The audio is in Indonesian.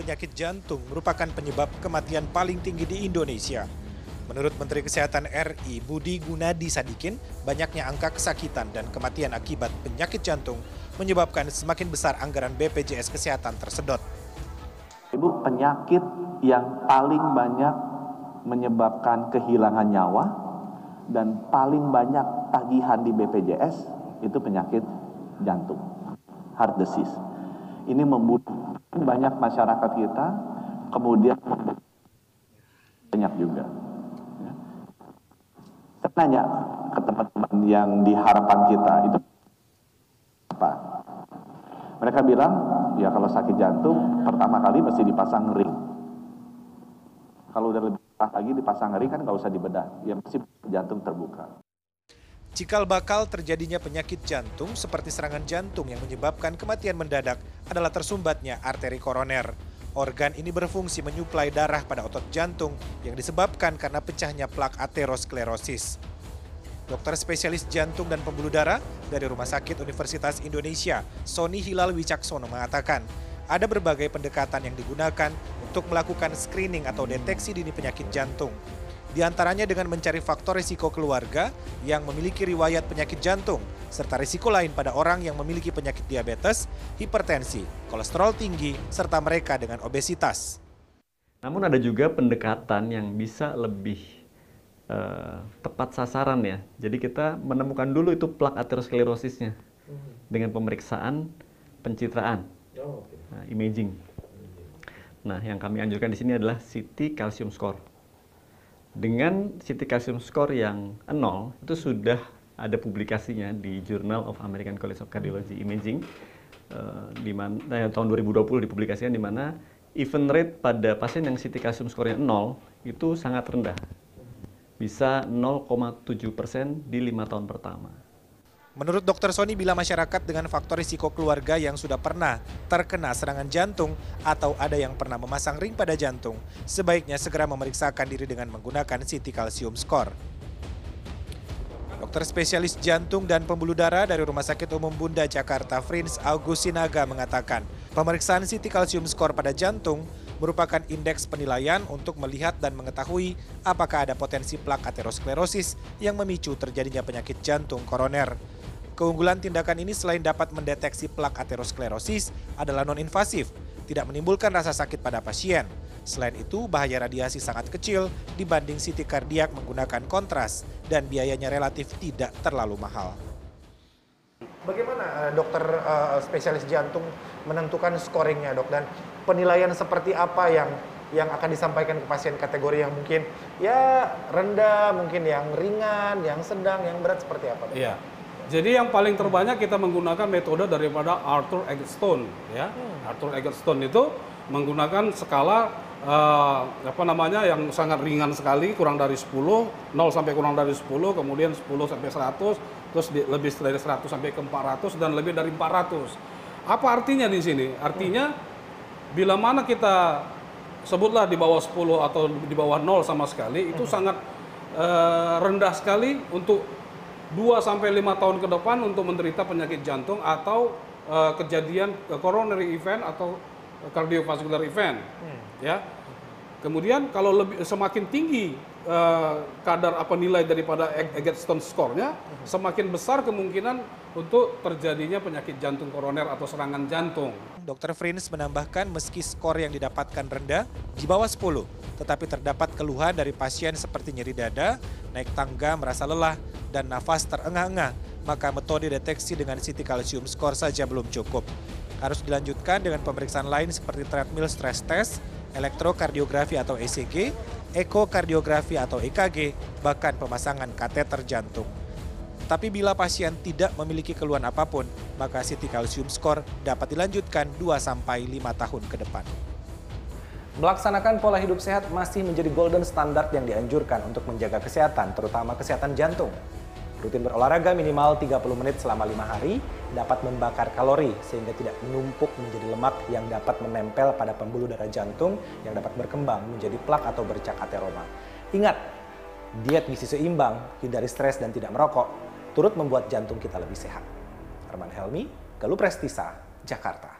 penyakit jantung merupakan penyebab kematian paling tinggi di Indonesia. Menurut Menteri Kesehatan RI Budi Gunadi Sadikin, banyaknya angka kesakitan dan kematian akibat penyakit jantung menyebabkan semakin besar anggaran BPJS Kesehatan tersedot. Ibu, penyakit yang paling banyak menyebabkan kehilangan nyawa dan paling banyak tagihan di BPJS itu penyakit jantung, heart disease. Ini membunuh banyak masyarakat kita, kemudian banyak juga. Ya. Saya tanya ke teman-teman yang di harapan kita itu apa? Mereka bilang, ya kalau sakit jantung pertama kali mesti dipasang ring. Kalau udah lebih lagi dipasang ring kan nggak usah dibedah, ya mesti jantung terbuka. Cikal bakal terjadinya penyakit jantung seperti serangan jantung yang menyebabkan kematian mendadak adalah tersumbatnya arteri koroner. Organ ini berfungsi menyuplai darah pada otot jantung yang disebabkan karena pecahnya plak aterosklerosis. Dokter spesialis jantung dan pembuluh darah dari Rumah Sakit Universitas Indonesia, Sony Hilal Wicaksono mengatakan, ada berbagai pendekatan yang digunakan untuk melakukan screening atau deteksi dini penyakit jantung. Di antaranya dengan mencari faktor risiko keluarga yang memiliki riwayat penyakit jantung, serta risiko lain pada orang yang memiliki penyakit diabetes, hipertensi, kolesterol tinggi, serta mereka dengan obesitas. Namun ada juga pendekatan yang bisa lebih uh, tepat sasaran ya. Jadi kita menemukan dulu itu plak aterosklerosisnya dengan pemeriksaan pencitraan, nah, imaging. Nah, yang kami anjurkan di sini adalah CT calcium score dengan CT calcium score yang nol itu sudah ada publikasinya di Journal of American College of Cardiology Imaging uh, di mana eh, tahun 2020 dipublikasikan di mana event rate pada pasien yang CT calcium score-nya nol itu sangat rendah. Bisa 0,7 persen di lima tahun pertama. Menurut Dr. Sony, bila masyarakat dengan faktor risiko keluarga yang sudah pernah terkena serangan jantung atau ada yang pernah memasang ring pada jantung, sebaiknya segera memeriksakan diri dengan menggunakan CT calcium score. Dokter spesialis jantung dan pembuluh darah dari Rumah Sakit Umum Bunda Jakarta, Frins Augustinaga mengatakan, pemeriksaan CT calcium score pada jantung merupakan indeks penilaian untuk melihat dan mengetahui apakah ada potensi plak aterosklerosis yang memicu terjadinya penyakit jantung koroner. Keunggulan tindakan ini selain dapat mendeteksi plak aterosklerosis adalah non-invasif, tidak menimbulkan rasa sakit pada pasien. Selain itu, bahaya radiasi sangat kecil dibanding CT kardiak menggunakan kontras dan biayanya relatif tidak terlalu mahal. Bagaimana eh, dokter uh, spesialis jantung menentukan scoringnya dok dan penilaian seperti apa yang yang akan disampaikan ke pasien kategori yang mungkin ya rendah, mungkin yang ringan, yang sedang, yang berat seperti apa? Dok? Iya. Jadi yang paling terbanyak kita menggunakan metode daripada Arthur Eggstone ya. Hmm. Arthur Eggstone itu menggunakan skala uh, apa namanya yang sangat ringan sekali kurang dari 10, 0 sampai kurang dari 10, kemudian 10 sampai 100, terus di, lebih dari 100 sampai ke 400 dan lebih dari 400. Apa artinya di sini? Artinya bila mana kita sebutlah di bawah 10 atau di bawah 0 sama sekali itu hmm. sangat uh, rendah sekali untuk 2 sampai 5 tahun ke depan untuk menderita penyakit jantung atau uh, kejadian uh, coronary event atau cardiovascular event. Hmm. Ya. Kemudian kalau lebih semakin tinggi uh, kadar apa nilai daripada Eggstone score-nya, hmm. semakin besar kemungkinan untuk terjadinya penyakit jantung koroner atau serangan jantung. Dr. Frins menambahkan meski skor yang didapatkan rendah di bawah 10, tetapi terdapat keluhan dari pasien seperti nyeri dada, naik tangga, merasa lelah, dan nafas terengah-engah, maka metode deteksi dengan CT calcium score saja belum cukup. Harus dilanjutkan dengan pemeriksaan lain seperti treadmill stress test, elektrokardiografi atau ECG, ekokardiografi atau EKG, bahkan pemasangan kateter jantung. Tapi bila pasien tidak memiliki keluhan apa pun, maka CT calcium score dapat dilanjutkan 2-5 tahun ke depan. Melaksanakan pola hidup sehat masih menjadi golden standard yang dianjurkan untuk menjaga kesehatan, terutama kesehatan jantung. Rutin berolahraga minimal 30 menit selama lima hari dapat membakar kalori sehingga tidak menumpuk menjadi lemak yang dapat menempel pada pembuluh darah jantung yang dapat berkembang menjadi plak atau bercak ateroma. Ingat, diet gizi seimbang, hindari stres dan tidak merokok, turut membuat jantung kita lebih sehat. Arman Helmi, Galuh Prestisa, Jakarta.